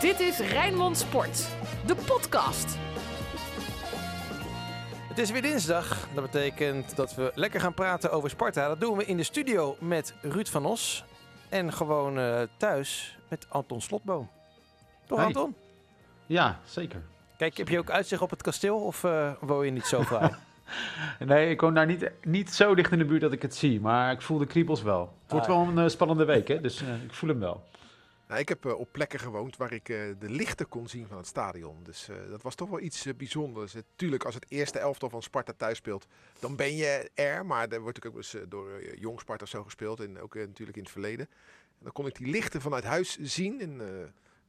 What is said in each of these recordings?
Dit is Rijnmond Sport, de podcast. Het is weer dinsdag. Dat betekent dat we lekker gaan praten over Sparta. Dat doen we in de studio met Ruud van Os. En gewoon eh, thuis met Anton Slotboom. Toch Hey. Anton? Ja, zeker. Kijk, heb je ook uitzicht op het kasteel of eh woon je niet zo vrij? Nee, ik woon daar niet, niet zo dicht in de buurt dat ik het zie, maar ik voel de kriebels wel. Het wordt Ah. wel een eh, spannende week, hè? dus eh, ik voel hem wel. Nou, ik heb eh, op plekken gewoond waar ik de lichten kon zien van het stadion. Dus dat was toch wel iets bijzonders. Tuurlijk, als het eerste elftal van Sparta thuis speelt, dan ben je er. Maar er wordt natuurlijk ook eens door jong Sparta zo gespeeld. En ook natuurlijk in het verleden. En dan kon ik die lichten vanuit huis zien. En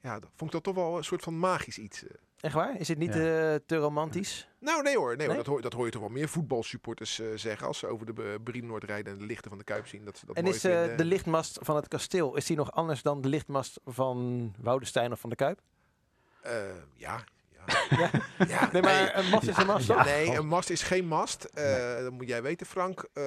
ja, dat vond ik dat toch wel een soort van magisch iets. Eh. Echt waar? Is het niet Ja. eh, te romantisch? Nou, nee hoor. Nee, hoor. Nee? Dat, hoor, dat hoor je toch wel meer voetbalsupporters eh, zeggen. Als ze over de uh, Brienoord rijden en de lichten van de Kuip zien. Dat ze dat en mooi is eh, de lichtmast van het kasteel, is die nog anders dan de lichtmast van Woudestein of van de Kuip? Eh, ja. Ja. Ja. ja Nee, maar een mast is een mast, toch? Nee, een mast is geen mast. Eh, Dat moet jij weten, Frank. Eh,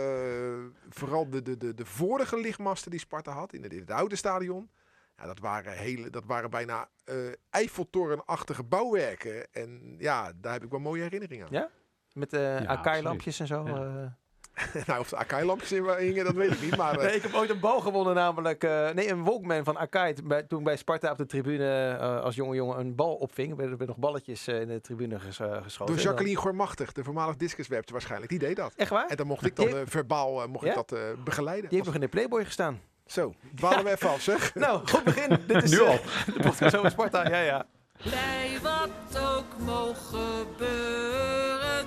vooral de, de, de, de vorige lichtmasten die Sparta had in het, in het oude stadion. Ja, dat, waren hele, dat waren bijna eh Eiffeltorenachtige bouwwerken. En ja, daar heb ik wel mooie herinneringen aan. Ja? Met eh Ja, Akai-lampjes en zo? Ja. eh. nou, of de Akai-lampjes in hingen, dat weet ik niet. Maar eh, Nee, ik heb ooit een bal gewonnen, namelijk. eh, nee, een Walkman van Akai. Bij, toen bij Sparta op de tribune eh, als jonge jongen een bal opving. Er werden er nog balletjes eh, in de tribune ges, eh, geschoten. door dan- Jacqueline Gormachtig, de voormalig discuswerpster waarschijnlijk. Die deed dat. Echt waar? En dan mocht ik dan eh, verbaal eh, mocht Ja? ik dat eh, begeleiden. Die heeft nog in de Playboy gestaan. Zo, dwalen we even af, zeg. Nou, goed begin. Dit is Nu eh, al. de podcast over Sparta. Ja, ja. Bij wat ook mogen gebeuren.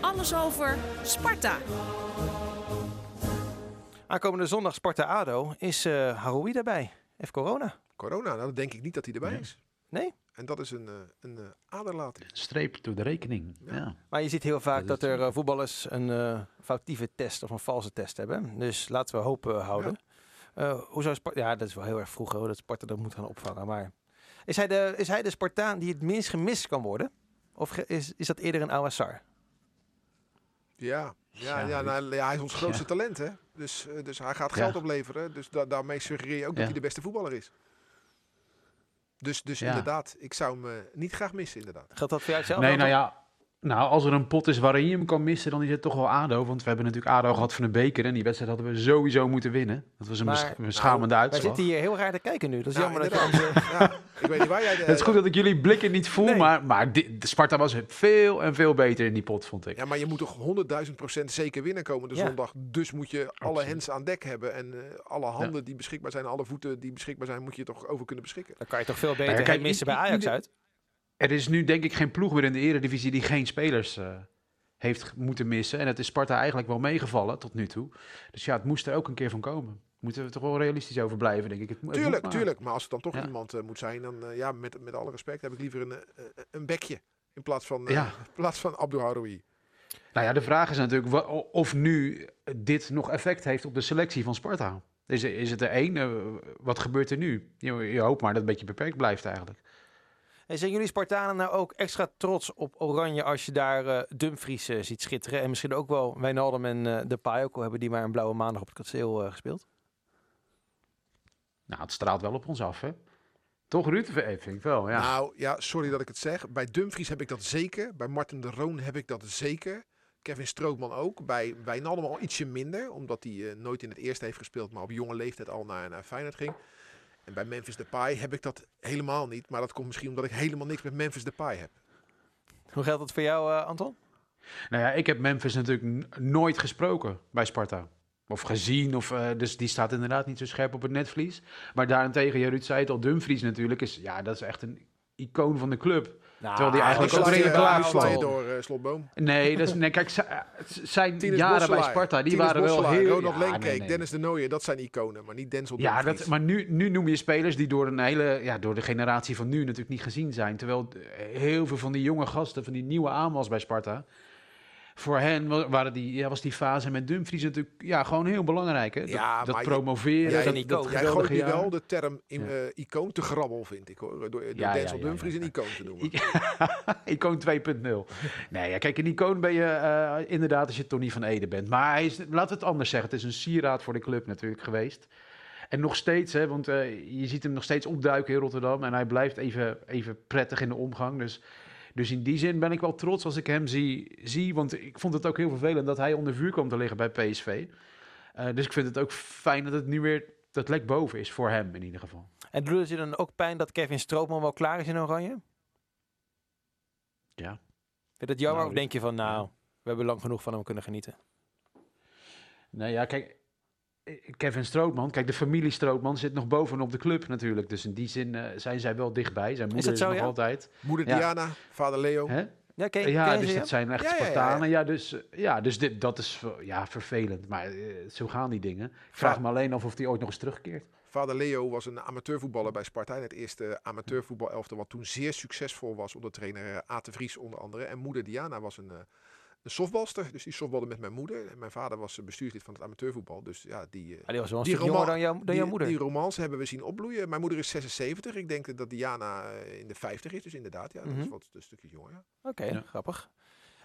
Alles over Sparta. Aankomende zondag Sparta-ADO is eh Haroui daarbij. Heeft corona. Corona, nou, dan denk ik niet dat hij erbij Nee. is. Nee? En dat is een, eh, een eh, aderlating. Streep door de rekening. Ja. Ja. Maar je ziet heel vaak Dat er eh, voetballers een eh, foutieve test of een valse test hebben. Dus laten we hoop eh, houden. Eh, hoe zou Sparta... Ja, dat is wel heel erg vroeg hoor, dat Sparta dat moet gaan opvangen. Maar is hij de, is hij de Spartaan die het minst gemist kan worden? Of ge- is, is dat eerder een Awassar? Ja, ja, Ja, nou, ja, hij is ons grootste Ja. talent, hè. Dus, dus hij gaat Ja. geld opleveren. Dus da- daarmee suggereer je ook dat hij de beste voetballer is. Dus, dus Ja. inderdaad, ik zou hem niet graag missen, inderdaad. Geldt dat voor jou zelf? Nee, nou ja. Nou, als er een pot is waarin je hem kan missen, dan is het toch wel ADO. Want we hebben natuurlijk ADO gehad van de beker. En die wedstrijd hadden we sowieso moeten winnen. Dat was een, Maar- besch- een nou, beschamende Wij uitslag. zitten hier heel raar te kijken nu. Dat is Ja, jammer dat je ja, ik weet niet waar jij... De, Het is goed dat ik jullie blikken niet voel, Nee. maar, maar di- de Sparta was veel en veel beter in die pot, vond ik. Ja, maar je moet toch 100.000 procent zeker winnen komende Ja. zondag. Dus moet je alle hens aan dek hebben. En eh, alle handen die beschikbaar zijn, alle voeten die beschikbaar zijn, moet je toch over kunnen beschikken. Dan kan je toch veel beter ja, kijk, geen missen bij i- i- Ajax uit? Er is nu denk ik geen ploeg meer in de eredivisie die geen spelers eh, heeft moeten missen. En het is Sparta eigenlijk wel meegevallen tot nu toe. Dus ja, het moest er ook een keer van komen. Moeten we toch wel realistisch over blijven, denk ik. Het, het Tuurlijk, maar. tuurlijk. Maar als het dan toch Ja. iemand eh, moet zijn, dan eh, ja, met, met alle respect heb ik liever een, een bekje. In plaats van, Ja. in plaats van Abdul Haroui. Nou ja, de vraag is natuurlijk of nu dit nog effect heeft op de selectie van Sparta. Is, is het er één? Wat gebeurt er nu? Je, je hoopt maar dat het een beetje beperkt blijft eigenlijk. En zijn jullie Spartanen nou ook extra trots op Oranje als je daar eh Dumfries eh, ziet schitteren? En misschien ook wel Wijnaldum en eh De Pai, ook al hebben die maar een blauwe maandag op het kasteel gespeeld. Nou, het straalt wel op ons af, hè? Toch, Ruud? Vind ik wel, ja. Nou ja, sorry dat ik het zeg. Bij Dumfries heb ik dat zeker. Bij Martin de Roon heb ik dat zeker. Kevin Strootman ook. Bij Wijnaldum al ietsje minder. Omdat hij nooit in het eerste heeft gespeeld. Maar op jonge leeftijd al naar, naar Feyenoord ging. En bij Memphis Depay heb ik dat helemaal niet. Maar dat komt misschien omdat ik helemaal niks met Memphis Depay heb. Hoe geldt dat voor jou, eh, Anton? Nou ja, ik heb Memphis natuurlijk nooit gesproken bij Sparta. Of gezien, of, eh, dus die staat inderdaad niet zo scherp op het netvlies. Maar daarentegen, ja, Ruud zei het al, Dumfries natuurlijk, is, ja, dat is echt een icoon van de club. Terwijl die eigenlijk ook redelijk klaar stond. door eh, Slotboom. Nee, dat is, nee kijk, eh, zijn Tinus jaren bij Sparta, die waren wel heel... Ronald ja, Lenkeek, nee, nee. Dennis de Nooijer, dat zijn iconen. Maar niet Denzel Ja, dat, maar nu, nu noem je spelers die door, een hele, ja, door de generatie van nu natuurlijk niet gezien zijn. Terwijl eh, heel veel van die jonge gasten, van die nieuwe aanwas bij Sparta... Voor hen wa- waren die, ja, was die fase met Dumfries natuurlijk ja, gewoon heel belangrijk. Hè? Dat, Ja, dat promoveren, Jij- dat. Jij gooit nu wel de term in, Ja. eh, icoon te grabbel, vind ik. Hoor, door door Ja, Denzel Dumfries een icoon te noemen. icoon 2.0. Nee, ja, kijk, een icoon ben je eh, inderdaad als je Tony van Ede bent. Maar hij is, we het anders zeggen, het is een sieraad voor de club natuurlijk geweest. En nog steeds, hè, want eh, je ziet hem nog steeds opduiken in Rotterdam. En hij blijft even, even prettig in de omgang. Dus, dus in die zin ben ik wel trots als ik hem zie, zie. Want ik vond het ook heel vervelend dat hij onder vuur kwam te liggen bij PSV. Eh, dus ik vind het ook fijn dat het nu weer dat lek boven is voor hem in ieder geval. En doet het je dan ook pijn dat Kevin Stroopman wel klaar is in Oranje? Ja. Vind je dat jammer Nou, of denk je van, nou, we hebben lang genoeg van hem kunnen genieten? Nee, ja, kijk, Kevin Strootman, kijk, de familie Strootman zit nog bovenop de club natuurlijk. Dus in die zin eh, zijn zij wel dichtbij. Zijn moeder dat is, zo, nog ja? altijd. Moeder Ja. Diana, vader Leo. Hè? Ja, ken, ja, ken je dus ze, dat zijn echt Ja, ja, ja, ja. Spartanen. Ja, dus, eh, ja, dus dit, dat is ja, vervelend. Maar eh, zo gaan die dingen. Ik vraag me alleen af of die ooit nog eens terugkeert. Vader Leo was een amateurvoetballer bij Sparta. Het eerste amateurvoetbalelftal wat toen zeer succesvol was onder trainer eh, A. te Vries onder andere. En moeder Diana was een, eh, een softbalster. Dus die softbalde met mijn moeder. En mijn vader was eh, bestuurslid van het amateurvoetbal. Dus ja, die, eh, Ah, die was wel Die roman- dan, jou, dan die, jouw moeder. Die romans hebben we zien opbloeien. Mijn moeder is 76. Ik denk dat Diana eh, in de 50 is. Dus inderdaad, ja, dat is Mhm. wat een stukje jonger. Ja. Oké, Ja. grappig.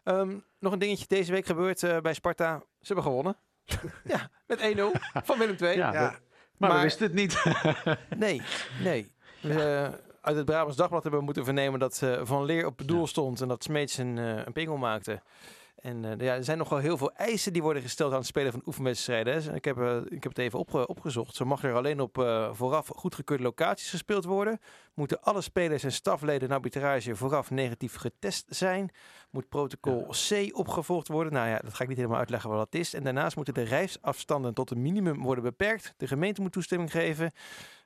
Ehm, nog een dingetje deze week gebeurd eh, bij Sparta. Ze hebben gewonnen. ja, met 1-0 van Willem II. Ja, maar, maar- we wisten het niet. Nee, nee. Eh, uit het Brabants Dagblad hebben we moeten vernemen dat eh, Van Leer op het doel Ja. stond en dat Smeets een, eh, een pingel maakte. En eh, ja, er zijn nogal heel veel eisen die worden gesteld aan het spelen van oefenwedstrijden. Ik heb, eh, ik heb het even opge- opgezocht. Zo mag er alleen op eh, vooraf goedgekeurde locaties gespeeld worden. Moeten alle spelers en stafleden en arbitrage vooraf negatief getest zijn. Moet protocol C opgevolgd worden. Nou ja, dat ga ik niet helemaal uitleggen wat dat is. En daarnaast moeten de reisafstanden tot een minimum worden beperkt. De gemeente moet toestemming geven.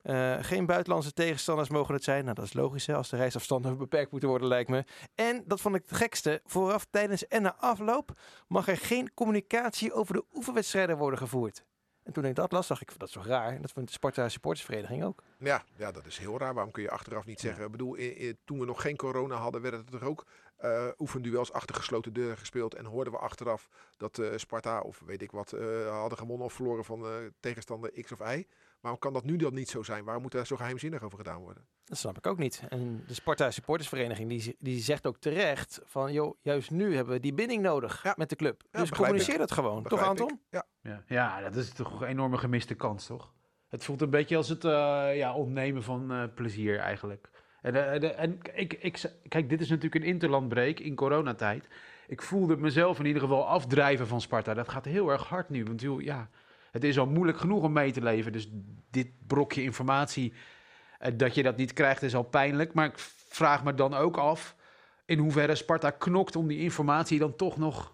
Eh, geen buitenlandse tegenstanders mogen het zijn. Nou, dat is logisch hè, als de reisafstanden beperkt moeten worden, lijkt me. En, dat vond ik het gekste, vooraf, tijdens en na afloop mag er geen communicatie over de oefenwedstrijden worden gevoerd. En toen ik dat las, dacht ik, dat is toch raar? En dat vindt de Sparta supportersvereniging ook. Ja, ja, dat is heel raar. Waarom kun je achteraf niet zeggen? Ik bedoel, toen we nog geen corona hadden, werden er ook eh oefenduels achter gesloten deuren gespeeld. En hoorden we achteraf dat eh, Sparta of weet ik wat eh, hadden gewonnen of verloren van eh, tegenstander X of Y. Waarom kan dat nu dan niet zo zijn? Waarom moet daar zo geheimzinnig over gedaan worden? Dat snap ik ook niet. En de Sparta supportersvereniging die, die zegt ook terecht van, joh, juist nu hebben we die binding nodig Ja. met de club. Ja, dus communiceer ik. dat gewoon. Toch Begrijp. Anton? Ja. Ja, ja, dat is toch een enorme gemiste kans, toch? Het voelt een beetje als het eh, ja, ontnemen van eh, plezier eigenlijk. En, eh, en ik, ik, kijk, dit is natuurlijk een interlandbreek in coronatijd. Ik voelde mezelf in ieder geval afdrijven van Sparta. Dat gaat heel erg hard nu, want ja, het is al moeilijk genoeg om mee te leven. Dus dit brokje informatie, eh, dat je dat niet krijgt, is al pijnlijk. Maar ik vraag me dan ook af in hoeverre Sparta knokt om die informatie dan toch nog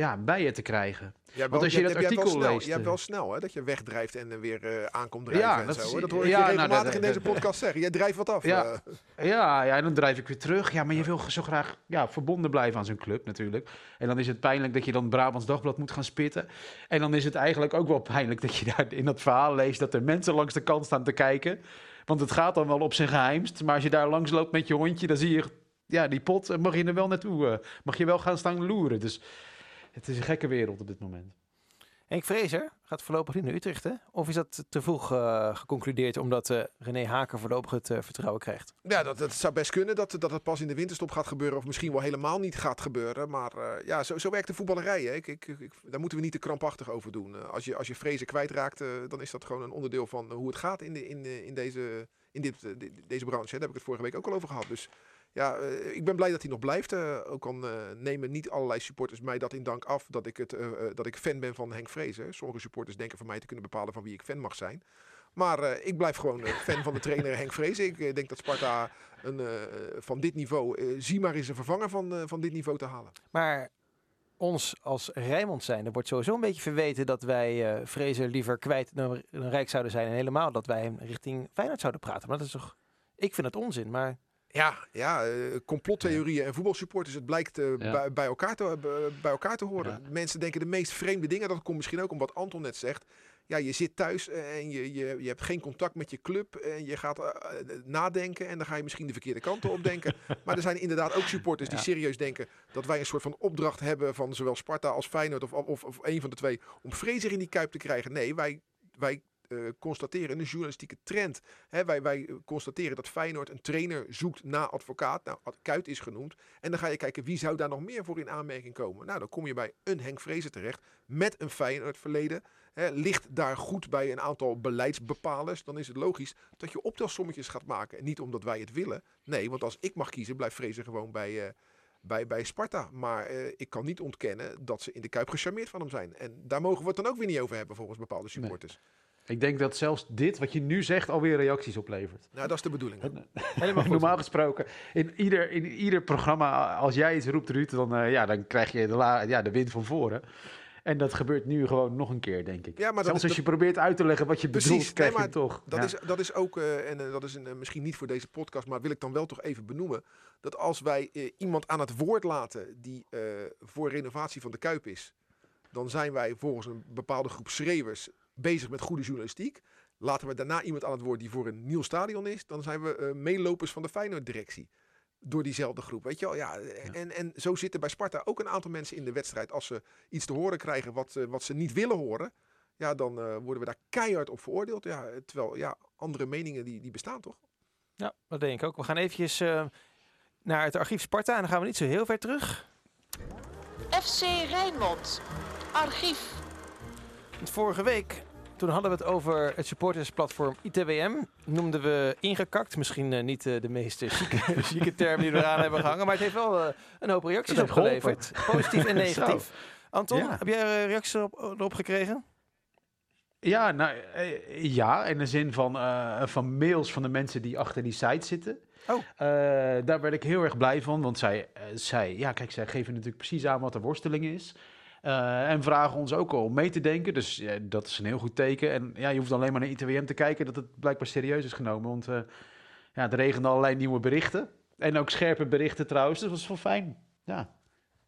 ja, bij je te krijgen. Want als je dat artikel snel, leest, Je hebt eh. wel snel, hè, dat je wegdrijft en eh, weer eh, aankomt drijven Ja, en dat zo. is- hè. Dat hoor ik ja, je nou, regelmatig dat- in deze podcast zeggen. Jij drijft wat af. Ja. eh. Ja, ja, dan drijf ik weer terug. Ja, maar je wil zo graag ja, verbonden blijven aan zo'n club natuurlijk. En dan is het pijnlijk dat je dan Brabants Dagblad moet gaan spitten. En dan is het eigenlijk ook wel pijnlijk dat je daar in dat verhaal leest... dat er mensen langs de kant staan te kijken. Want het gaat dan wel op zijn geheimst. Maar als je daar langs loopt met je hondje, dan zie je... Ja, die pot eh, mag je er wel naartoe. eh, mag je wel gaan staan loeren. Dus het is een gekke wereld op dit moment. Henk Vrezer gaat voorlopig niet naar Utrecht, hè? Of is dat te vroeg eh, geconcludeerd omdat eh, René Haker voorlopig het eh, vertrouwen krijgt? Ja, dat, dat zou best kunnen dat, dat het pas in de winterstop gaat gebeuren. Of misschien wel helemaal niet gaat gebeuren. Maar eh, ja, zo, zo werkt de voetballerij. Hè. Ik, ik, ik, daar moeten we niet te krampachtig over doen. Als, je, als je vrezen kwijtraakt, dan is dat gewoon een onderdeel van hoe het gaat in, de, in, in, deze, in dit, di- deze branche. Hè. Daar heb ik het vorige week ook al over gehad. Dus ja, eh, ik ben blij dat hij nog blijft. Eh, ook al eh, nemen niet allerlei supporters mij dat in dank af dat ik, het, dat ik fan ben van Henk Vrezen. Sommige supporters denken van mij te kunnen bepalen van wie ik fan mag zijn. Maar ik blijf gewoon fan van de trainer Henk Vrezen. Ik denk dat Sparta een, van dit niveau, zie maar eens een vervanger van, van dit niveau te halen. Maar ons als Rijnmond zijn, er wordt sowieso een beetje verweten dat wij Vrezer liever kwijt dan, dan rijk zouden zijn. En helemaal dat wij hem richting Feyenoord zouden praten. Maar dat is toch... Ik vind het onzin, maar... Ja, ja eh, complottheorieën en voetbalsupporters, het blijkt eh, Ja. bij, bij, elkaar te, bij- bij elkaar te horen. Ja. Mensen denken de meest vreemde dingen. Dat komt misschien ook om wat Anton net zegt. Ja, je zit thuis en je, je, je hebt geen contact met je club. En je gaat eh, nadenken en dan ga je misschien de verkeerde kanten op denken. maar er zijn inderdaad ook supporters die serieus denken dat wij een soort van opdracht hebben van zowel Sparta als Feyenoord of, of, of een van de twee om Fraser in die kuip te krijgen. Nee, wij, wij constateren een journalistieke trend. Hè, wij, wij eh, constateren dat Feyenoord een trainer zoekt na advocaat. Nou, Kuit is genoemd. En dan ga je kijken wie zou daar nog meer voor in aanmerking komen. Nou, dan kom je bij een Henk Vrezen terecht met een Feyenoord verleden. Hè, ligt daar goed bij een aantal beleidsbepalers. Dan is het logisch dat je optelsommetjes gaat maken. En niet omdat wij het willen. Nee, want als ik mag kiezen, blijft Vrezen gewoon bij, eh, bij, bij Sparta. Maar eh, ik kan niet ontkennen dat ze in de Kuip gecharmeerd van hem zijn. En daar mogen we het dan ook weer niet over hebben volgens bepaalde supporters. Ik denk dat zelfs dit, wat je nu zegt, alweer reacties oplevert. Nou, dat is de bedoeling. Helemaal goed. Normaal gesproken, in ieder, in ieder programma, als jij iets roept, Ruud, dan, eh, ja, dan krijg je de, la, ja, de wind van voren. En dat gebeurt nu gewoon nog een keer, denk ik. Ja, maar Zelfs als je probeert uit te leggen wat je Precies, bedoelt, krijg nee, je toch. Dat, Ja. is, dat is ook, eh, en eh, dat is een, misschien niet voor deze podcast, maar wil ik dan wel toch even benoemen. Dat als wij eh, iemand aan het woord laten die eh, voor renovatie van de Kuip is, dan zijn wij volgens een bepaalde groep schreeuwers bezig met goede journalistiek. Laten we daarna iemand aan het woord die voor een nieuw stadion is, dan zijn we eh, meelopers van de Feyenoord-directie. Door diezelfde groep, weet je wel. Ja, En, en zo zitten bij Sparta ook een aantal mensen in de wedstrijd. Als ze iets te horen krijgen wat, eh, wat ze niet willen horen, ja, dan eh, worden we daar keihard op veroordeeld. Ja, terwijl ja, andere meningen die, die bestaan toch? Ja, dat denk ik ook. We gaan eventjes eh, naar het archief Sparta en dan gaan we niet zo heel ver terug. FC Rijnmond. Archief. Want vorige week, toen hadden we het over het supportersplatform ITWM. Noemden we ingekakt. Misschien eh, niet eh, de meest eh, chique, chique term die we eraan hebben gehangen. Maar het heeft wel eh, een hoop reacties opgeleverd. Positief en negatief. Anton, Ja. heb jij eh, reacties erop, erop gekregen? Ja, nou, eh, ja, in de zin van, eh, van mails van de mensen die achter die site zitten. Oh. Eh, daar werd ik heel erg blij van, want zij, eh, zij, ja, kijk, zij geven natuurlijk precies aan wat de worsteling is. Eh, en vragen ons ook om mee te denken, dus ja, dat is een heel goed teken. En ja, je hoeft alleen maar naar ITWM te kijken dat het blijkbaar serieus is genomen, want eh, ja, er regenden allerlei nieuwe berichten. En ook scherpe berichten trouwens, dus dat was wel fijn. Ja,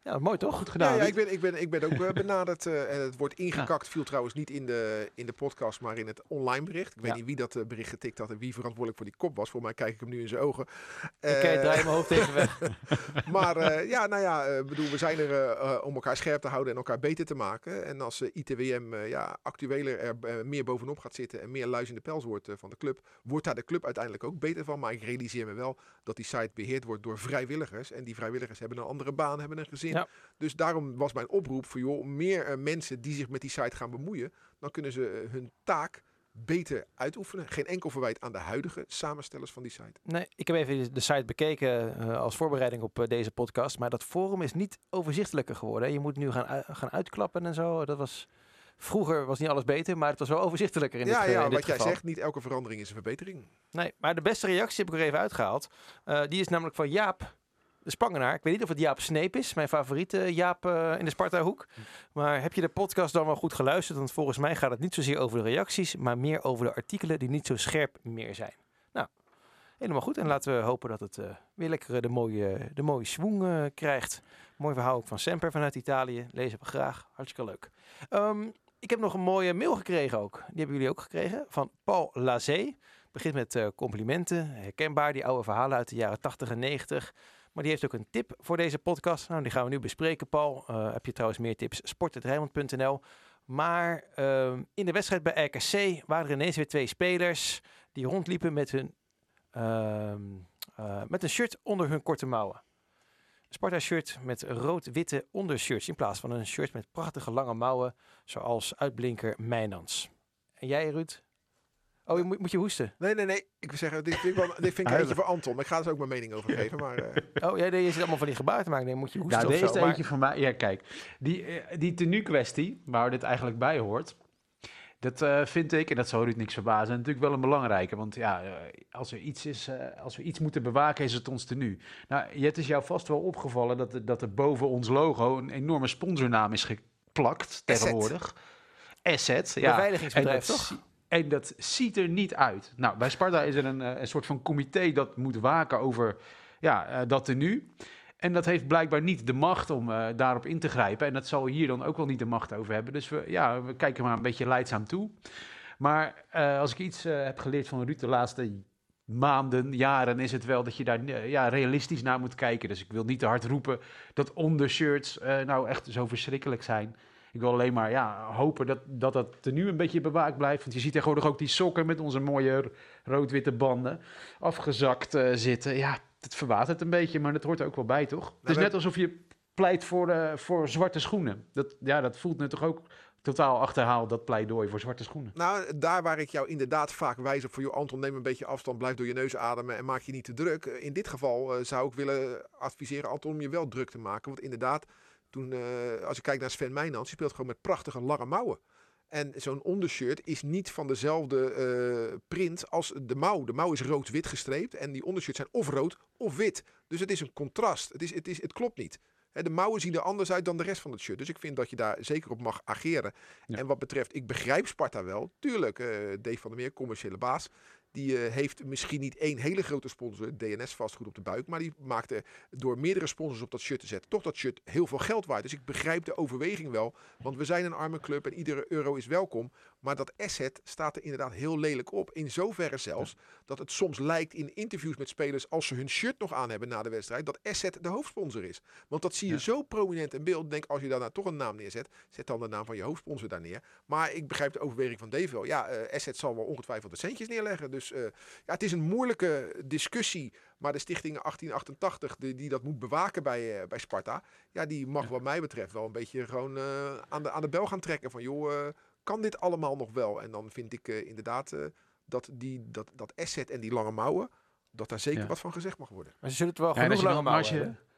Ja, mooi toch? goed gedaan. ja ik, ben, ik, ben, ik ben ook eh, benaderd. eh, en het wordt ingekakt viel trouwens niet in de, in de podcast, maar in het online bericht. Ik weet Ja. niet wie dat eh, bericht getikt had en wie verantwoordelijk voor die kop was. Voor mij kijk ik hem nu in zijn ogen. Ik Eh, eh, draai mijn hoofd even weg. Maar ja, nou ja, bedoel, we zijn er om elkaar scherp te houden en elkaar beter te maken. En als ITWM ja, actueler er meer bovenop gaat zitten en meer luis in de pels wordt van de club, wordt daar de club uiteindelijk ook beter van. Maar ik realiseer me wel dat die site beheerd wordt door vrijwilligers. En die vrijwilligers hebben een andere baan, hebben een gezin. Ja. Dus daarom was mijn oproep voor joh, meer eh, mensen die zich met die site gaan bemoeien, dan kunnen ze eh, hun taak beter uitoefenen. Geen enkel verwijt aan de huidige samenstellers van die site. Nee, ik heb even de site bekeken eh, als voorbereiding op deze podcast. Maar dat forum is niet overzichtelijker geworden. hè. Je moet nu gaan, gaan uitklappen en zo. Dat was, vroeger was niet alles beter, maar het was wel overzichtelijker in ja, dit, ja, in dit wat jij geval. zegt, niet elke verandering is een verbetering. Nee, maar de beste reactie heb ik er even uitgehaald. Eh, die is namelijk van Jaap de Spangenaar. Ik weet niet of het Jaap Sneep is, mijn favoriete Jaap eh, in de Sparta-hoek. Maar heb je de podcast dan wel goed geluisterd? Want volgens mij gaat het niet zozeer over de reacties, maar meer over de artikelen die niet zo scherp meer zijn. Nou, helemaal goed. En laten we hopen dat het eh, weer lekker eh, de mooie, de mooie eh, krijgt. Mooi verhaal ook van Semper vanuit Italië. Lezen we graag. Hartstikke leuk. Ehm, ik heb nog een mooie mail gekregen ook. Die hebben jullie ook gekregen. Van Paul Lazé. Begint met complimenten. Herkenbaar, die oude verhalen uit de jaren 80 en 90. Maar die heeft ook een tip voor deze podcast. Nou, die gaan we nu bespreken, Paul. Eh, heb je trouwens meer tips? sport.rijmond.nl Maar ehm, in de wedstrijd bij RKC waren er ineens weer twee spelers... die rondliepen met, hun, ehm, eh, met een shirt onder hun korte mouwen. Sparta-shirt met rood-witte ondershirts... in plaats van een shirt met prachtige lange mouwen... zoals uitblinker Mijnans. En jij, Ruud? Oh, je moet, moet je hoesten? Nee, nee, nee. Ik wil zeggen, dit vind ik, wel, dit vind ik eentje voor Anton. Ik ga er ook mijn mening over geven. Maar eh, Oh, jij nee, je zit allemaal van die gebaren te maken. Nee, moet je hoesten Ja, of deze is Maar- eentje van mij. Ja, kijk, die, eh, die tenue-kwestie, waar dit eigenlijk bij hoort, dat eh, vind ik, en dat zal Ruud niks verbazen, natuurlijk wel een belangrijke. Want ja, als er iets is, eh, als we iets moeten bewaken, is het ons tenue. Nou, het is jou vast wel opgevallen dat, er- dat er boven ons logo een enorme sponsornaam is geplakt tegenwoordig. Asset, ja. En Beveiligingsbedrijf, toch? En dat ziet er niet uit. Nou, bij Sparta is er een, eh, een soort van comité dat moet waken over ja, eh, dat tenue. En dat heeft blijkbaar niet de macht om eh, daarop in te grijpen. En dat zal hier dan ook wel niet de macht over hebben. Dus we, ja, we kijken maar een beetje leidzaam toe. Maar als ik iets heb geleerd van Ruud de laatste maanden, jaren, is het wel dat je daar ja, realistisch naar moet kijken. Dus ik wil niet te hard roepen dat ondershirts nou echt zo verschrikkelijk zijn. Ik wil alleen maar ja, hopen dat, dat dat er nu een beetje bewaakt blijft. Want je ziet tegenwoordig ook die sokken met onze mooie rood-witte banden afgezakt eh, zitten. Ja, het verwatert een beetje, maar dat hoort er ook wel bij, toch? het is we- net alsof je pleit voor, eh, voor zwarte schoenen. Dat, ja, dat voelt nu toch ook totaal achterhaald, dat pleidooi voor zwarte schoenen. Nou, daar waar ik jou inderdaad vaak wijs op voor joh, Anton, neem een beetje afstand, blijf door je neus ademen en maak je niet te druk. In dit geval eh, zou ik willen adviseren, Anton, om je wel druk te maken. Want inderdaad, toen, eh, als ik kijk naar Sven Meijnans, die speelt gewoon met prachtige lange mouwen. En zo'n ondershirt is niet van dezelfde eh, print als de mouw. De mouw is rood-wit gestreept en die ondershirts zijn of rood of wit. Dus het is een contrast. Het, is, het, is, het klopt niet. Hè, de mouwen zien er anders uit dan de rest van het shirt. Dus ik vind dat je daar zeker op mag ageren. Ja. En wat betreft, ik begrijp Sparta wel. Tuurlijk, eh Dave van der Meer, commerciële baas. Die eh, heeft misschien niet één hele grote sponsor, DNS vastgoed op de buik. Maar die maakte door meerdere sponsors op dat shirt te zetten, toch dat shirt heel veel geld waard. Dus ik begrijp de overweging wel. Want we zijn een arme club en iedere euro is welkom. Maar dat asset staat er inderdaad heel lelijk op. In zoverre zelfs dat het soms lijkt in interviews met spelers, als ze hun shirt nog aan hebben na de wedstrijd, dat asset de hoofdsponsor is. Want dat zie je Ja. zo prominent in beeld. Denk als je daar nou toch een naam neerzet, zet dan de naam van je hoofdsponsor daar neer. Maar ik begrijp de overweging van Dave wel. Ja, eh asset zal wel ongetwijfeld de centjes neerleggen. Dus eh, ja, het is een moeilijke discussie. Maar de stichting 1888, die, die dat moet bewaken bij, eh, bij Sparta, ja, die mag Ja. wat mij betreft wel een beetje gewoon aan, de, aan de bel gaan trekken. Van joh, kan dit allemaal nog wel? En dan vind ik eh, inderdaad eh, dat, die, dat, dat asset en die lange mouwen, dat daar zeker Ja. wat van gezegd mag worden. Maar ze zullen het wel Ja, en genoeg als je lange dan- maar mouwen als je- hebben.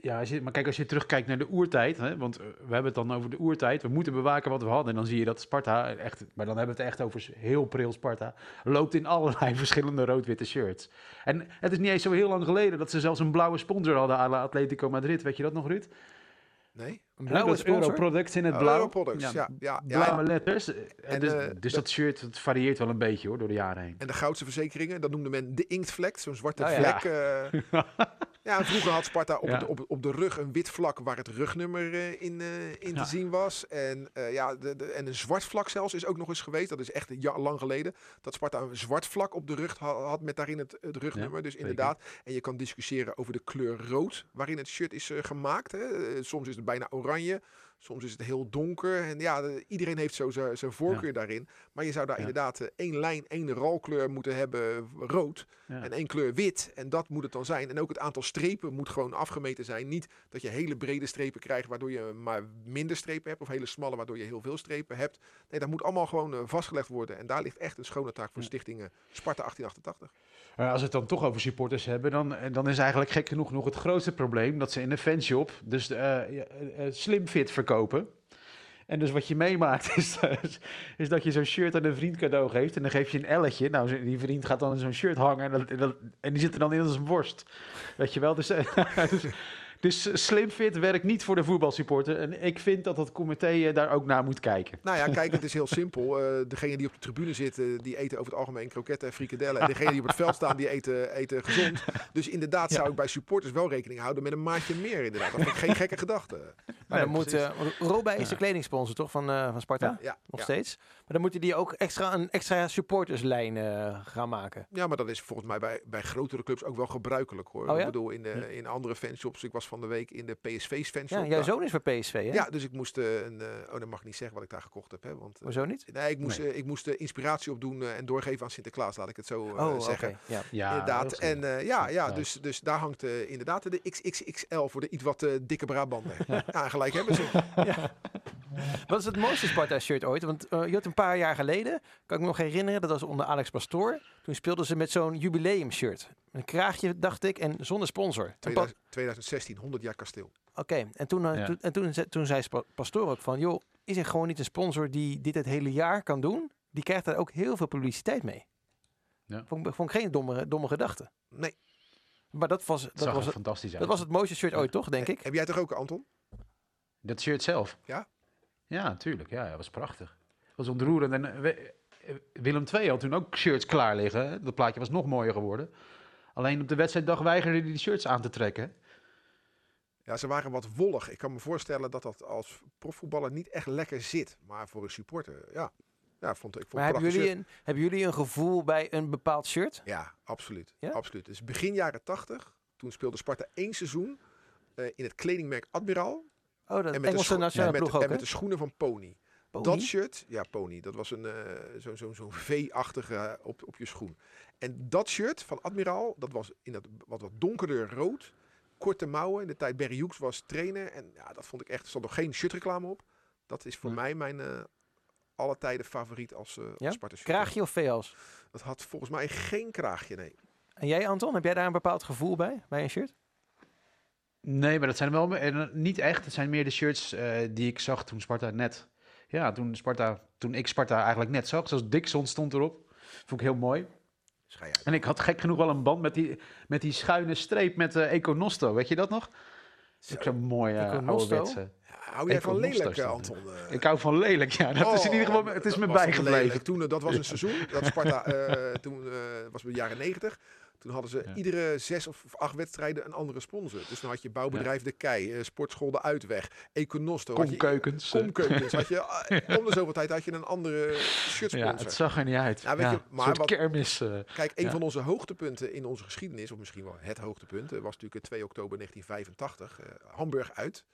Ja, als je, maar kijk, als je terugkijkt naar de oertijd, hè, want eh, we hebben het dan over de oertijd, we moeten bewaken wat we hadden. En dan zie je dat Sparta, echt, maar dan hebben we het echt over heel pril Sparta, loopt in allerlei verschillende rood-witte shirts. En het is niet eens zo heel lang geleden dat ze zelfs een blauwe sponsor hadden aan Atletico Madrid. Weet je dat nog, Ruud? Nee? Een Ja, blauwe dat sponsor? Europroducts in het Oh, blauw. Europroducts, ja. ja, ja, Blauwe letters. En, En dus, eh, dus de- dat shirt dat varieert wel een beetje hoor, door de jaren heen. En de goudse verzekeringen, dat noemde men de inktvlek, zo'n zwarte Oh ja. vlek. eh. ja, vroeger had Sparta op, Ja. het, op, op de rug een wit vlak waar het rugnummer eh, in, in Ja. te zien was. En, eh, ja, de, de, en een zwart vlak zelfs is ook nog eens geweest. Dat is echt ja, lang geleden. Dat Sparta een zwart vlak op de rug ha- had met daarin het, het rugnummer. dus zeker. inderdaad. En je kan discussiëren over de kleur rood waarin het shirt is gemaakt. Hè. Soms is het bijna oranje. Soms is het heel donker. En ja, de- iedereen heeft zo zijn voorkeur daarin. Maar je zou daar Ja. inderdaad eh, één lijn, één rolkleur moeten hebben, eh, rood. Ja. En één kleur wit. En dat moet het dan zijn. En ook het aantal strepen moet gewoon afgemeten zijn. Niet dat je hele brede strepen krijgt waardoor je maar minder strepen hebt. Of hele smalle waardoor je heel veel strepen hebt. Nee, dat moet allemaal gewoon eh, vastgelegd worden. En daar ligt echt een schone taak voor Ja. stichting eh, Sparta 1888. Maar als we het dan toch over supporters hebben, dan, eh, dan is eigenlijk gek genoeg nog het grootste probleem dat ze in de fanshop dus ja, eh, eh, slimfit verkopen. En dus wat je meemaakt is, is dat je zo'n shirt aan een vriend cadeau geeft en dan geef je een elletje. Nou, die vriend gaat dan zo'n shirt hangen en, dat, en die zit er dan in als een worst. Weet je wel? Dus, dus, dus slimfit werkt niet voor de voetbalsupporter. En ik vind dat het comité eh, daar ook naar moet kijken. Nou ja, kijk, het is heel simpel. Eh degene die op de tribune zitten, die eten over het algemeen kroketten en frikadellen. En degene die op het veld staan, die eten, eten gezond. Dus inderdaad zou ik bij supporters wel rekening houden met een maatje meer inderdaad. Dat vind ik geen gekke gedachte. Maar Nee, dan moet... eh, Robij is Ja. de kledingsponsor toch van, eh, van Sparta? Ja. Ja, Nog ja. steeds. Maar dan moeten die ook extra een extra supporterslijn eh, gaan maken. Ja, maar dat is volgens mij bij, bij grotere clubs ook wel gebruikelijk hoor. Oh ja? Ik bedoel, in, de, in andere fanshops. Ik was van de week in de PSV's fanshop. Ja, jouw daar- zoon is voor PSV, hè? Ja, dus ik moest eh, een. eh, oh, dan mag ik niet zeggen wat ik daar gekocht heb. Hè, want, Hoezo niet? nee, ik moest, Nee. ik moest eh, inspiratie opdoen en doorgeven aan Sinterklaas, laat ik het zo eh, oh, oké. zeggen. Ja. Ja, inderdaad. dat En eh, ja, ja Ja. dus, dus daar hangt eh, inderdaad de XXXL voor de iets wat eh, dikke Brabander. ja, gelijk hebben ze. Wat is het mooiste Sparta-shirt ooit? Want eh, je had een paar jaar geleden, kan ik me nog herinneren, dat was onder Alex Pastoor. Toen speelden ze met zo'n jubileumshirt. Een kraagje, dacht ik, en zonder sponsor. En pa- 2000 2016, 100 jaar kasteel. Oké, en, toen, eh, Ja. toen, en toen, ze- toen zei Pastoor ook van, joh, is er gewoon niet een sponsor die dit het hele jaar kan doen? Die krijgt daar ook heel veel publiciteit mee. Ja. Vond, ik- vond ik geen domme, domme gedachte. Nee. Maar dat was, Het dat zag was, het, fantastisch uit. dat was het mooiste shirt ooit, toch, denk ik? Heb jij toch ook, Anton? Dat shirt zelf? Ja? Ja, natuurlijk. Ja, dat was prachtig. Was ontroerend. En eh, we- eh, Willem II had toen ook shirts klaar liggen. Dat plaatje was nog mooier geworden. Alleen op de wedstrijddag weigerde hij die shirts aan te trekken. Ja, ze waren wat wollig. Ik kan me voorstellen dat dat als profvoetballer niet echt lekker zit. Maar voor een supporter, ja. Ja, vond ik vond Maar het hebben jullie, een, hebben jullie een gevoel bij een bepaald shirt? Ja, absoluut. Ja? absoluut. Dus begin jaren 80, toen speelde Sparta één seizoen eh, in het kledingmerk Admiraal. Oh, dat En met, de Engelse nationale en met, ploeg ook, en met de schoenen van Pony. Pony? Dat shirt, ja, Pony, dat was een eh, zo'n zo, zo'n V-achtige eh, op, op je schoen. En dat shirt van Admiraal, dat was in dat wat, wat donkerder rood. Korte mouwen. In de tijd Barry Hughes was trainer. En ja, dat vond ik echt, er stond nog geen shirtreclame op. Dat is voor Ja. mij mijn eh alle tijden favoriet als, eh Ja? als Sparta shirt. Kraagje of veels? Dat had volgens mij geen kraagje, nee. En jij, Anton, heb jij daar een bepaald gevoel bij, bij een shirt? Nee, maar dat zijn wel eh, niet echt. Het zijn meer de shirts eh, die ik zag toen Sparta net. Ja, toen, Sparta, toen ik Sparta eigenlijk net zag. Zoals Dixon stond erop. Vond ik heel mooi. En ik had gek genoeg wel een band met die, met die schuine streep met eh Econosto. Weet je dat nog? Dat is ook zo'n mooi eh Econosto? ouderwetse. Ja, hou jij van lelijk, Anton? Ik hou van lelijk, ja. Dat is in ieder geval, het is me bijgebleven. Toen, eh, dat was een seizoen dat Sparta, eh, toen eh, was het de jaren negentig. Toen hadden ze Ja. iedere zes of acht wedstrijden een andere sponsor. Dus dan had je bouwbedrijf De Kei, eh, sportschool De Uitweg, Econosto. had je- Komkeukens. Komkeukens. Had je, eh, om de zoveel tijd had je een andere shirtsponsor. Ja, het zag er niet uit. Ja, weet je, maar soort wat- kermis. eh. Kijk, een van onze hoogtepunten in onze geschiedenis, of misschien wel het hoogtepunt, was natuurlijk het 2 oktober 1985. eh, Hamburg uit.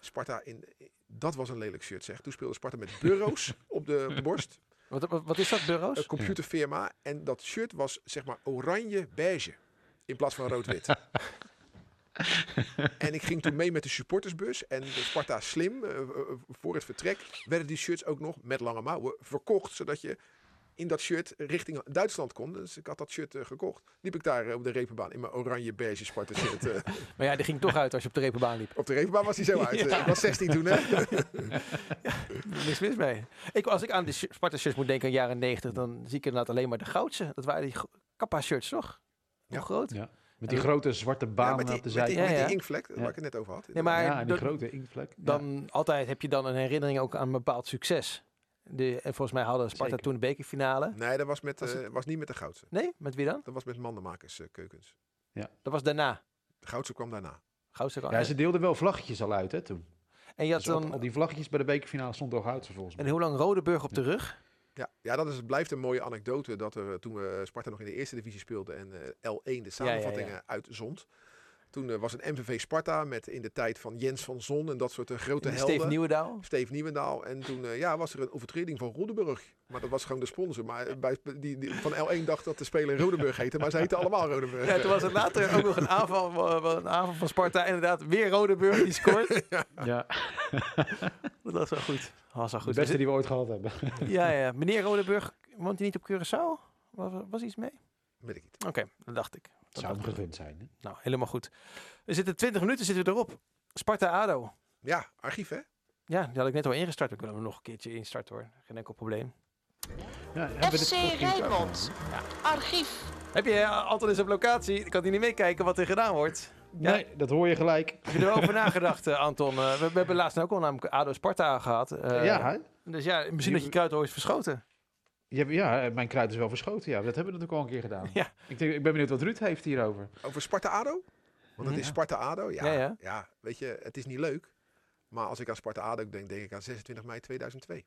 Sparta in. Dat was een lelijk shirt, zeg. Toen speelde Sparta met bureaus op de borst. Wat, wat, wat is dat, bureaus? Een computerfirma. En dat shirt was zeg maar oranje-beige. In plaats van rood-wit. en ik ging toen mee met de supportersbus. En de Sparta slim, eh, eh, voor het vertrek, werden die shirts ook nog met lange mouwen verkocht. Zodat je in dat shirt richting Duitsland kon. Dus ik had dat shirt eh, gekocht. Liep ik daar eh, op de repenbaan in mijn oranje-beige Sparta shirt. eh. Maar ja, die ging toch uit als je op de repenbaan liep. op de repenbaan was hij zo uit. Eh, Ik was 16 toen, hè? Niks mis mee. Ik, als ik aan de Sparta shirts moet denken in de jaren 90, dan zie ik inderdaad alleen maar de goudse. Dat waren die kappa shirts, toch? Hoe Ja. groot? Ja. Met die grote zwarte Ja, banen met die, op de met die, zijde. Ja, met die ja. inkvlek, Ja. waar ik het net over had. Nee, maar ja, die grote inktvlek. Ja. Dan altijd heb je dan een herinnering ook aan een bepaald succes. De, en volgens mij hadden Sparta Zeker. toen de bekerfinale. Nee, dat was, met, Was eh, was niet met de Goudse. Nee, met wie dan? Dat was met Mandenmakers eh, Keukens. Dat was daarna. De Goudse kwam daarna. Goudse Ja, ze deelden wel vlaggetjes al uit, hè, toen. En je had Dus op- dan... al die vlaggetjes bij de bekerfinale stond al Goudse volgens mij. En hoe lang Rodeburg op de rug? Ja, ja dat is, blijft een mooie anekdote. Dat er eh, toen we Sparta nog in de eerste divisie speelde en eh, L1 de samenvattingen uitzond. Toen eh, was het MVV Sparta met in de tijd van Jens van Zon en dat soort eh, grote En helden. Steve Nieuwendaal? Steve Nieuwendaal. En toen eh, ja, was er een overtreding van Rodeburg. Maar dat was gewoon de sponsor. Maar bij, die, die van L1 dacht dat de speler Rodeburg heette. Maar ze heten allemaal Rodeburg. Ja, toen was er later ook nog een aanval, van- een aanval van Sparta. Inderdaad, weer Rodeburg die scoort. Ja, Dat was wel goed. Dat was wel de goed. beste die we ooit gehad hebben. Ja, ja. Meneer Rodeburg, woont hij niet op Curaçao? Was, was iets mee? Weet ik niet. Oké, dat dacht ik. Het Dat zou gegund zijn. Hè? Nou, helemaal goed. We zitten 20 minuten zitten we erop. Sparta-Ado. Ja, archief hè? Ja, die had ik net al ingestart. We kunnen hem nog een keertje instarten hoor. Geen enkel probleem. Ja, hebben we dit FC Rijnmond. Archief. Heb je eh, altijd eens op locatie? Ik kan hier niet meekijken wat er gedaan wordt. Ja. Nee, dat hoor je gelijk. Heb je er wel over nagedacht, eh, Anton? Eh, we, we hebben laatst ook al namelijk ADO Sparta gehad. eh, ja, hè? Dus ja, misschien dat je kruid ooit is verschoten. Je hebt- ja, mijn kruid is wel verschoten. Ja, dat hebben we natuurlijk al een keer gedaan. Ja. Ik, denk, ik ben benieuwd wat Ruud heeft hierover. Over Sparta-Ado? Want het is. Sparta-Ado. Ja, Ja, ja, ja. weet je, het is niet leuk. Maar als ik aan Sparta-Ado denk, denk ik aan 26 mei 2002.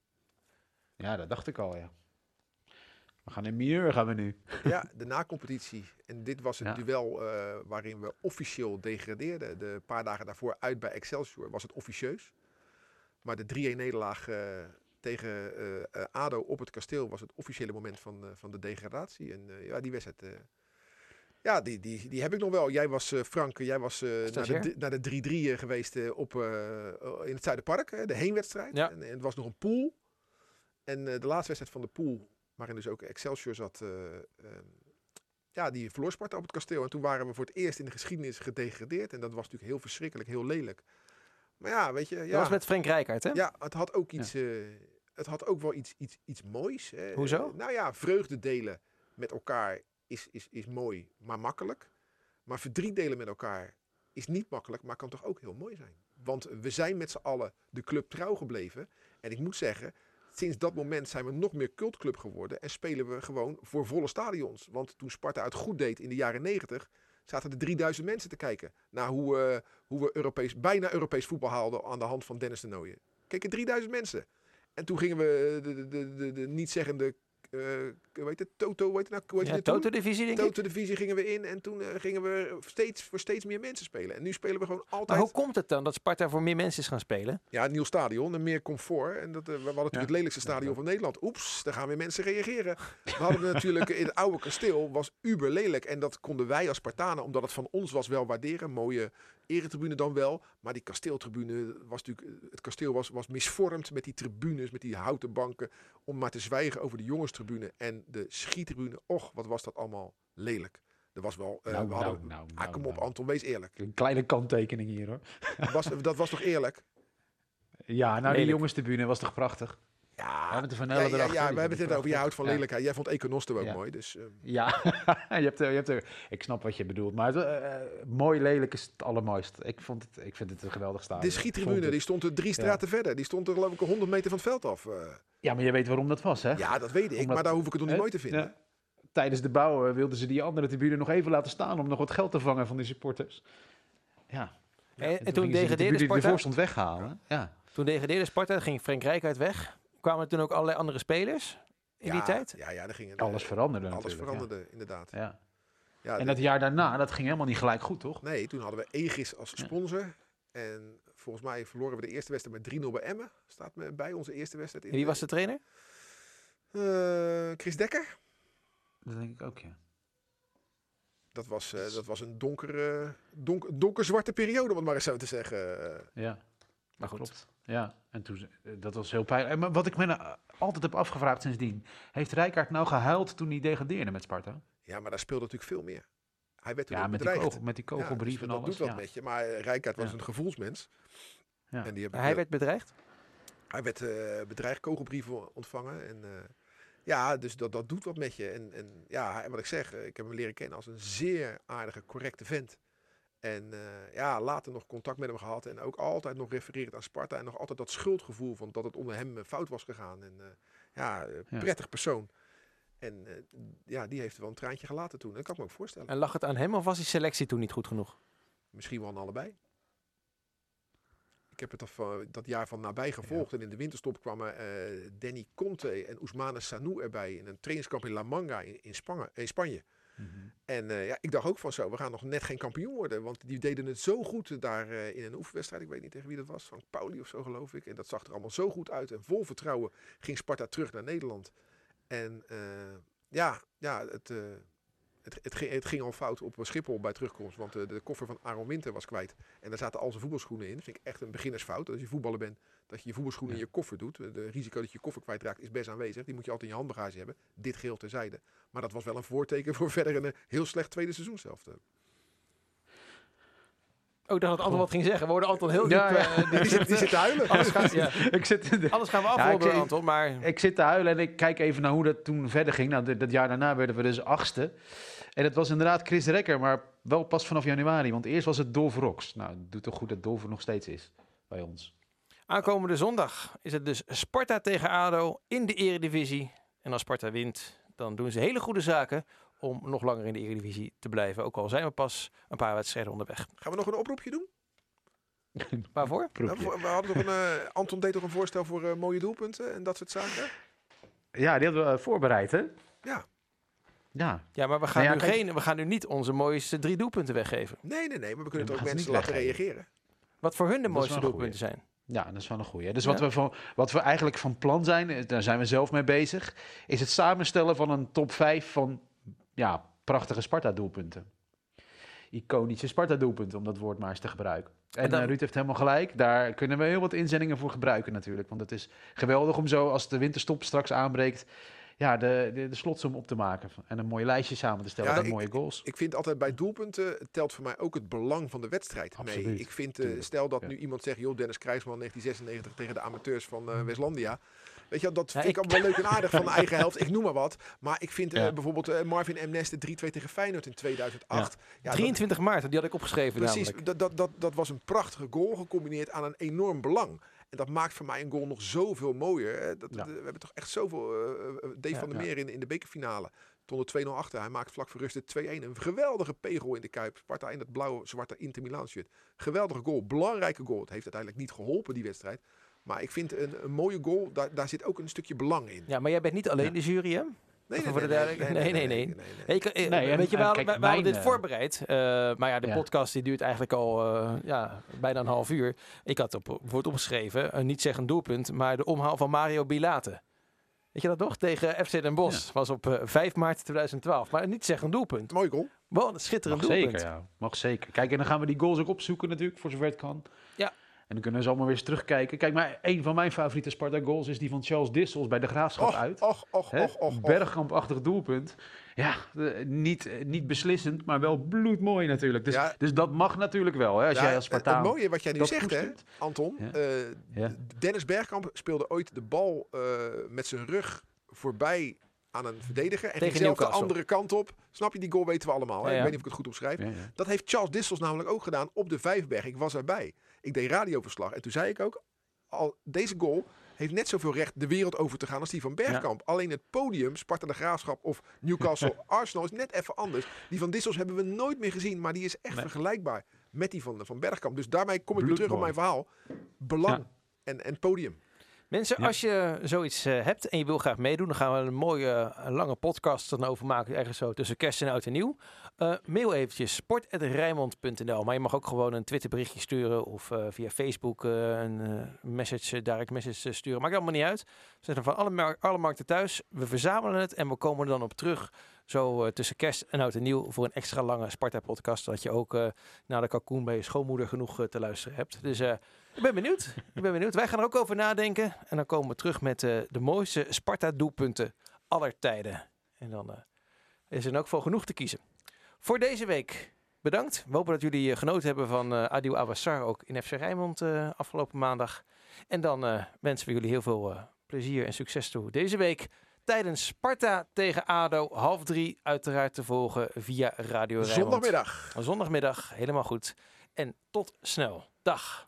Ja, dat dacht ik al, ja. We gaan in Mieur gaan we nu. Ja, de nacompetitie. En dit was het Ja. duel eh, waarin we officieel degradeerden. De paar dagen daarvoor uit bij Excelsior was het officieus. Maar de 3-1 nederlaag eh, tegen eh, eh, ADO op het kasteel was het officiële moment van, eh, van de degradatie. En ja, die wedstrijd... ja, die, die, die heb ik nog wel. Jij was, Frank, jij was naar de, naar de 3-3 geweest op, in het Zuiderpark. hè, de heenwedstrijd. Ja. En, en het was nog een pool. En de laatste wedstrijd van de pool, waarin dus ook Excelsior zat... eh, ehm, ja, die verloor Sparta op het kasteel. En toen waren we voor het eerst in de geschiedenis gedegradeerd. En dat was natuurlijk heel verschrikkelijk, heel lelijk. Maar ja, weet je... Ja, Dat was met Frank Rijkaard, hè? ja het had ook iets... het had ook wel iets, iets, iets moois. Hè. Hoezo? Eh, nou ja, vreugde delen met elkaar is, is, is mooi, maar makkelijk. Maar verdriet delen met elkaar is niet makkelijk, maar kan toch ook heel mooi zijn. Want we zijn met z'n allen de club trouw gebleven. En ik moet zeggen, sinds dat moment zijn we nog meer cultclub geworden. En spelen we gewoon voor volle stadions. Want toen Sparta het goed deed in de jaren 90, zaten er 3000 mensen te kijken. Naar hoe, eh, hoe we Europees, bijna Europees voetbal haalden aan de hand van Dennis de Nooijen. Keken 3000 mensen. En toen gingen we de, de, de, de, de niet zeggende eh, het, Toto, heet het nou? Ja, het toen? Toto-divisie, denk ik. Toto-divisie gingen we in en toen eh, gingen we steeds, voor steeds meer mensen spelen. En nu spelen we gewoon Maar altijd... hoe komt het dan dat Sparta voor meer mensen is gaan spelen? Ja, een nieuw stadion en meer comfort. En dat, eh, we hadden natuurlijk Ja. het lelijkste stadion van Nederland. Oeps, daar gaan weer mensen reageren. We hadden natuurlijk in het oude kasteel, was uber lelijk. En dat konden wij als Spartanen, omdat het van ons was, wel waarderen. Mooie eretribune dan wel. Maar die kasteeltribune was natuurlijk, het kasteel was, was misvormd met die tribunes, met die houten banken. Om maar te zwijgen over de jongenstribune en de schietribune. Och, wat was dat allemaal lelijk. Er was wel, eh, Nou, we nou, hadden, nou, ah, nou, kom op nou. Anton, wees eerlijk. Een kleine kanttekening hier hoor. Was, dat was toch eerlijk? Ja, nou die jongenstribune was toch prachtig? Ja, met de Van ja, Nelle ja, we hebben het over. Je houdt van lelijkheid. Jij vond Econosten ook Ja. mooi. Dus, eh, Ja, je hebt, er- je hebt er, ik snap wat je bedoelt. Maar het, eh, mooi lelijk is het allermooist. Ik, vond het, ik vind het een geweldig stadion. de schietribune het- die stond er drie straten verder. Die stond er geloof ik 100 meter van het veld af. eh. Ja, maar je weet waarom dat was, hè? ja, dat weet ik. Omdat- maar daar hoef ik het nog niet mooi te vinden. Ja. Tijdens de bouw eh, wilden ze die andere tribune nog even laten staan om nog wat geld te vangen van die supporters. Ja. En, en toen gingen ze de degradeerde die Sparta. ervoor stond weghalen. Ja. Toen degradeerde Sparta, ging Frank Rijkaard weg. Kwamen er toen ook allerlei andere spelers in die tijd? Ja, ja, daar ging het, Alles veranderde Alles natuurlijk. ja. veranderde, inderdaad. Ja. Ja, En dat jaar daarna, dat ging helemaal niet gelijk goed, toch? Nee, toen hadden we Egis als Ja. sponsor. En volgens mij verloren we de eerste wedstrijd met 3-0 bij Emmen. Staat me bij onze eerste wedstrijd. In En wie was de trainer? Eh, Chris Dekker. Dat denk ik ook, ja. Dat was, eh, dat was een donkere, donk, donkerzwarte periode, om het maar eens zo te zeggen. Ja, Maar goed. klopt. Ja, en toen, eh, dat was heel pijnlijk. En Maar wat ik me nou altijd heb afgevraagd sindsdien, heeft Rijkaard nou gehuild toen hij degradeerde met Sparta? Ja, maar daar speelde natuurlijk veel meer. Hij werd toen Ja, ook met die, bedreigd. kogel, met die Ja, dus kogelbrief en dat alles. doet wat ja. met je. Maar eh, Rijkaard was Ja. een gevoelsmens. Ja. En die Hij eh, werd bedreigd? hij werd eh, bedreigd, kogelbrieven ontvangen. En, eh, ja, dus dat, dat doet wat met je. En, en ja, hij- wat ik zeg, eh, ik heb hem leren kennen als een zeer aardige, correcte vent. En eh, ja, later nog contact met hem gehad. En ook altijd nog refererend aan Sparta. En nog altijd dat schuldgevoel van dat het onder hem eh, fout was gegaan. En eh, ja, Ja. prettig persoon. En ja, die heeft wel een traantje gelaten toen. Dat kan ik me ook voorstellen. En lag het aan hem of was die selectie toen niet goed genoeg? Misschien wel aan allebei. Ik heb het dat, jaar van nabij gevolgd. En in de winterstop kwamen Danny Conte en Ousmane Sanou erbij. In een trainingskamp in La Manga in, in Spanje. Mhm. En eh, ja, ik dacht ook van zo, we gaan nog net geen kampioen worden. Want die deden het zo goed daar eh, in een oefenwedstrijd. Ik weet niet tegen wie dat was. Van Pauli of zo geloof ik. En dat zag er allemaal zo goed uit. En vol vertrouwen ging Sparta terug naar Nederland. En eh, ja, ja het, het, het, ging, het ging al fout op Schiphol bij terugkomst. Want eh, de koffer van Aaron Winter was kwijt. En daar zaten al zijn voetbalschoenen in. Dat vind ik echt een beginnersfout. Als je voetballer bent, dat je je voetbalschoenen in je koffer doet. De risico dat je je koffer kwijtraakt is best aanwezig. Die moet je altijd in je handbagage hebben. Dit geheel terzijde. Maar dat was wel een voorteken voor verder een eh, heel slecht tweede seizoen zelf. Oh, ik dacht dat Anton wat ging zeggen. We worden Anton heel Ja, diep... ja. eh, Die zit, die zit te huilen. Alles gaat, ja. ik, zit, de- Alles gaan we afronden, ik- Anton. Maar ik zit te huilen en ik kijk even naar hoe dat toen verder ging. Nou, dat jaar daarna werden we dus achtste. En het was inderdaad Chris Rekker, maar wel pas vanaf januari. Want eerst was het Dolver Rocks. Nou, het doet toch goed dat Dolver nog steeds is bij ons. aankomende zondag is het dus Sparta tegen ADO in de eredivisie. En als Sparta wint, dan doen ze hele goede zaken om nog langer in de eredivisie te blijven. Ook al zijn we pas een paar wedstrijden onderweg. Gaan we nog een oproepje doen? Waarvoor? Nou, we hadden toch een, eh, Anton deed toch een voorstel voor eh, mooie doelpunten en dat soort zaken? Ja, die hadden we eh, voorbereid, hè? Ja. Ja, Ja, maar we gaan, Nou ja, nu, kijk- geen, we gaan nu niet onze mooiste drie doelpunten weggeven. Nee, nee, nee. Maar we kunnen toch ook gaan ze mensen niet laten weggeven. reageren. Wat voor hun de mooiste doelpunten zijn. Ja, dat is wel een goeie. Dus Ja. wat, we van, wat we eigenlijk van plan zijn, daar zijn we zelf mee bezig, is het samenstellen van een top 5 van ja, prachtige Sparta-doelpunten. Iconische Sparta-doelpunten, om dat woord maar eens te gebruiken. En, En dan- eh, Ruud heeft helemaal gelijk. Daar kunnen we heel wat inzendingen voor gebruiken natuurlijk. Want het is geweldig om zo, als de winterstop straks aanbreekt, ja, de, de, de slotsom op te maken. En een mooi lijstje samen te stellen Ja, met ik- mooie goals. Ik vind altijd bij doelpunten telt voor mij ook het belang van de wedstrijd mee. Absoluut, Ik vind, eh, stel dat Ja. nu iemand zegt, joh, Dennis Krijsman 1996 tegen de amateurs van eh, Westlandia. Weet je, dat vind ik allemaal wel leuk en aardig van de eigen helft. Ik noem maar wat. Maar ik vind eh, bijvoorbeeld eh, Marvin M. Neste 3-2 tegen Feyenoord in 2008. Ja, dat- 23 maart, die had ik opgeschreven Precies, dat, dat, dat, dat was een prachtige goal gecombineerd aan een enorm belang. En dat maakt voor mij een goal nog zoveel mooier. Dat, Ja. We hebben toch echt zoveel... eh, Dave Ja, van der ja. Meer in, in de bekerfinale. Stond er 2-0 achter. Hij maakt vlak voor rust de 2-1. Een geweldige pegel in de Kuip. Sparta in dat blauwe, zwarte Inter Milan shirt. Geweldige goal. Belangrijke goal. Het heeft uiteindelijk niet geholpen, die wedstrijd. Maar ik vind een, een mooie goal, daar, daar zit ook een stukje belang in. Ja, maar jij bent niet alleen Ja. de jury, hè? Nee, nee, nee, nee. Eh, Nee, weet je, we en hadden, kijk, we hadden mijn, dit eh, voorbereid. eh, maar ja, de Ja. podcast die duurt eigenlijk al eh, ja, bijna een half uur. Ik had op, wordt opgeschreven, een niet zeggen doelpunt, maar de omhaal van Mario Bilate. Weet je dat nog? Tegen FC Den Bosch. Was op eh, 5 maart 2012. Maar een niet zeggen doelpunt. Mooi goal. Wel een schitterend Mag doelpunt. zeker, ja. Mag zeker. Kijk, en dan gaan we die goals ook opzoeken natuurlijk, voor zover het kan. Ja. Dan kunnen ze allemaal weer eens terugkijken. Kijk, maar een van mijn favoriete Sparta-goals is die van Charles Dissels bij de Graafschap Och, uit. och, och, och, och. Bergkampachtig doelpunt. Ja, niet, niet beslissend, maar wel bloedmooi natuurlijk. Dus, Ja. dus dat mag natuurlijk wel, hè, als Ja, jij als het- Spartaan... Het mooie wat jij nu zegt, hè. Anton. Ja. eh. Dennis Bergkamp speelde ooit de bal eh, met zijn rug voorbij aan een verdediger. En Tegen ging zelf de andere kant op. Snap je, die goal weten we allemaal. Hè? Ik weet niet of ik het goed opschrijf. Dat heeft Charles Dissels namelijk ook gedaan op de Vijfberg. Ik was erbij. Ik deed radioverslag. En toen zei ik ook, al, deze goal heeft net zoveel recht de wereld over te gaan als die van Bergkamp. Alleen het podium, Sparta de Graafschap of Newcastle Arsenal, is net even anders. Die van Dissels hebben we nooit meer gezien. Maar die is echt Nee. vergelijkbaar met die van, van Bergkamp. Dus daarmee kom ik weer terug op mijn verhaal. Belang Ja. en, en podium. Mensen, Ja. als je zoiets eh, hebt en je wil graag meedoen, dan gaan we een mooie eh, lange podcast dan over maken. Ergens zo tussen kerst en oud en nieuw. Eh, mail eventjes sport.rijnmond.nl. Maar je mag ook gewoon een Twitter berichtje sturen of via Facebook een message, direct message sturen. Maakt allemaal niet uit. We zijn van alle, mar- alle markten thuis. We verzamelen het en we komen er dan op terug. Zo tussen kerst en oud en nieuw voor een extra lange Sparta-podcast. Dat je ook eh na de kalkoen bij je schoonmoeder genoeg te luisteren hebt. Dus ik ben benieuwd. Ik ben benieuwd. Wij gaan er ook over nadenken. En dan komen we terug met eh, de mooiste Sparta-doelpunten aller tijden. En dan eh, is er elk geval genoeg te kiezen. Voor deze week bedankt. We hopen dat jullie eh, genoten hebben van eh Adil Awassar ook in FC Rijnmond afgelopen maandag. En dan wensen we jullie heel veel plezier en succes toe deze week. Tijdens Sparta tegen ADO, half drie uiteraard te volgen via Radio Rijnmond. Zondagmiddag. Zondagmiddag, helemaal goed. En tot snel. Dag.